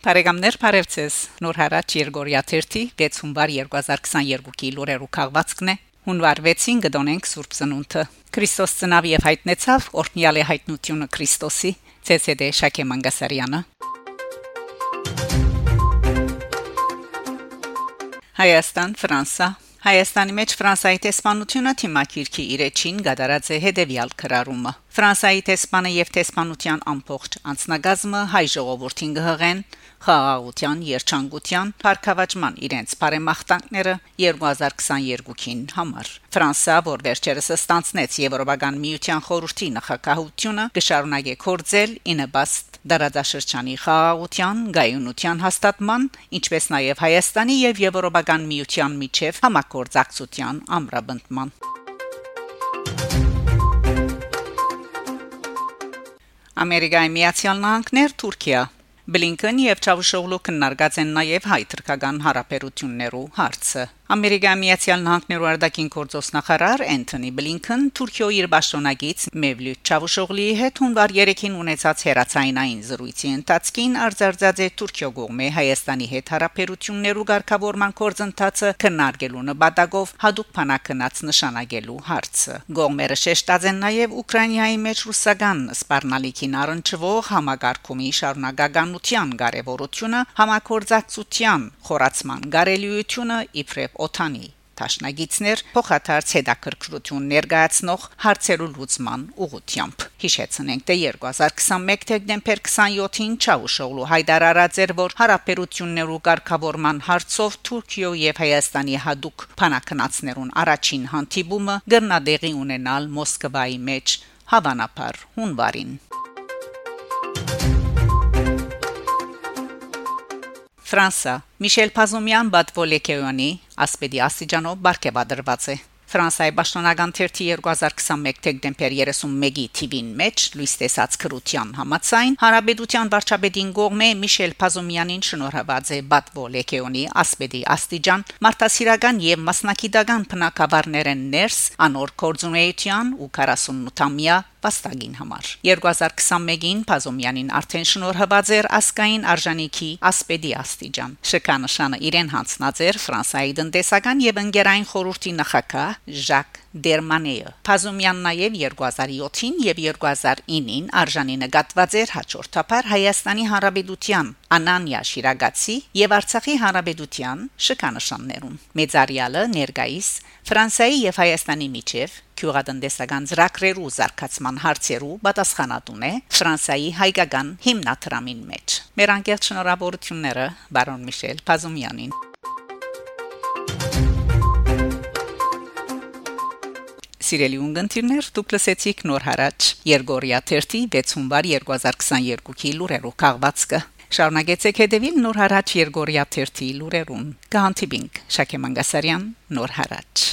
Բարեկամներ Փարեվցես Նոր հարաճ Երգորիա 30 6 հունվար 2022-ի լուրերու քաղվածքն է հունվար 6-ին գտնենք Սուրբ Ծնունդը Քրիստոս ծնավ եւ հայտնեցավ օրհնյալ է հայտնությունը Քրիստոսի ՑՍԴ Շակե Մանգասարյանը Հայաստան Ֆրանսա Հայաստանի մեջ Ֆրանսայի տեսփանությունը թիմակիրքի իրեջին գդարած է հետևյալ քրարումը Ֆրանսայի տեսփանը եւ տեսփանության ամբողջ անձնագազմը հայ ժողովրդին գհղեն խաղաղության, երջանկության, փառքավաճման իրենց բարեմաղթանքները 2022-ին համար։ Ֆրանսա, որ վերջերս ստանցնեց Եվրոպական միության խորհրդի նախակահությունը, կշարունակե կորձել ինըբաստ դարաձաշրջանի խաղաղության, գայունության հաստատման, ինչպես նաև Հայաստանի եւ Եվրոպական միության միջև համագործակցության ամրապնդման։ Ամերիկայի Միացյալ Նահանգներ Թուրքիա Բլինկեն եւ Չավուշօղլու քննարկած են նաեւ հայ-թրքական հարաբերություններու հարցը։ Ամերիկայի Միացյալ Նահանգներու արտաքին գործոստ նախարար Էնթոնի Բլինքեն Թուրքիոյի իր պաշտոնագից Մևլութ Չավուշօղլիի հետ հունվար 3-ին ունեցած հերացայինային զրույցի ընթացքին արձարծած է Թուրքիո կողմէ Հայաստանի հետ հարաբերություններու ղեկավարման կորձընթացը քննարկելու նպատակով հadoop փանակնած նշանակելու հարցը։ Գողմերը շեշտած են նաեւ Ուկրաինայի մեջ ռուսական սպառնալիքին առնչվող համագարկումի շարունակականության կարևորությունը համակորձակցության խորացման կարելիությունը իբրև օթանի Տաշնագիցներ փոխադարձ հետաքրքրություն ներկայացնող հարցերու լուծման ուղղությամբ հիշեցնենք թե 2021 դեկտեմբեր 27-ին Չաուշօղլու հայտարարած էր որ հարաբերություններու կարգավորման հարցով Թուրքիո եւ Հայաստանի հadoop փանակնացներուն առաջին հանդիպումը գտնադեղի ունենալ Մոսկվայի մեջ հավանաբար հունվարին Ֆրանսա Միշել Փազոմյան Բատվոլեկեյոնի ասպետի աստիճանով բարգեւադրված է Ֆրանսիայի պաշտոնական թերթի 2021 դեկտեմբեր 31-ի TV-ին մեջ լույս տեսած քրության համացայն Հարաբեդության վարչապետին գողմե Միշել Փազոմյանին շնորհված է Բատվո Լեկեոնի ասպետի աստիճան մարտահրավերական եւ մասնակիտական բնակավարներեն ներս անոր կորձունեության ու 48-ամյա վաստակին համար 2021-ին Փազոմյանին արդեն շնորհված էր ասկային արժանիքի ասպեդի աստիճան շքանշանը իրեն հանձնած էր Ֆրանսիայի տնտեսական եւ ընկերային խորհրդի նախակահ Ժակ Դերմանեը Փազոմյանն նաև 2007-ին եւ 2009-ին արժանի նկատված էր հաջորդաբար Հայաստանի Հանրապետության Անանյա Շիրագացի եւ Արցախի Հանրապետության շքանշաններուն Մեծարյալը ներգայիս Ֆրանսիայի եւ Հայաստանի միջև քյուրադնդեսական ծրագրերու զարգացման հարցերու պատասխանատուն է Ֆրանսիայի հայկական հիմնադրամին մեջ։ Մեր անկեղծ շնորհավորությունները բարոն Միշել Փազոմյանին Սիրելի ունգընտիրներ, դուք լսեցիք նոր հարաճ Երգորիա 30 6 հունվար 2022-ի լուրերով քաղվածքը։ Շարունակեցեք հետևել նոր հարաճ Երգորիա 30 լուրերուն։ Գանտիբինգ Շակե Մանգասարյան նոր հարաճ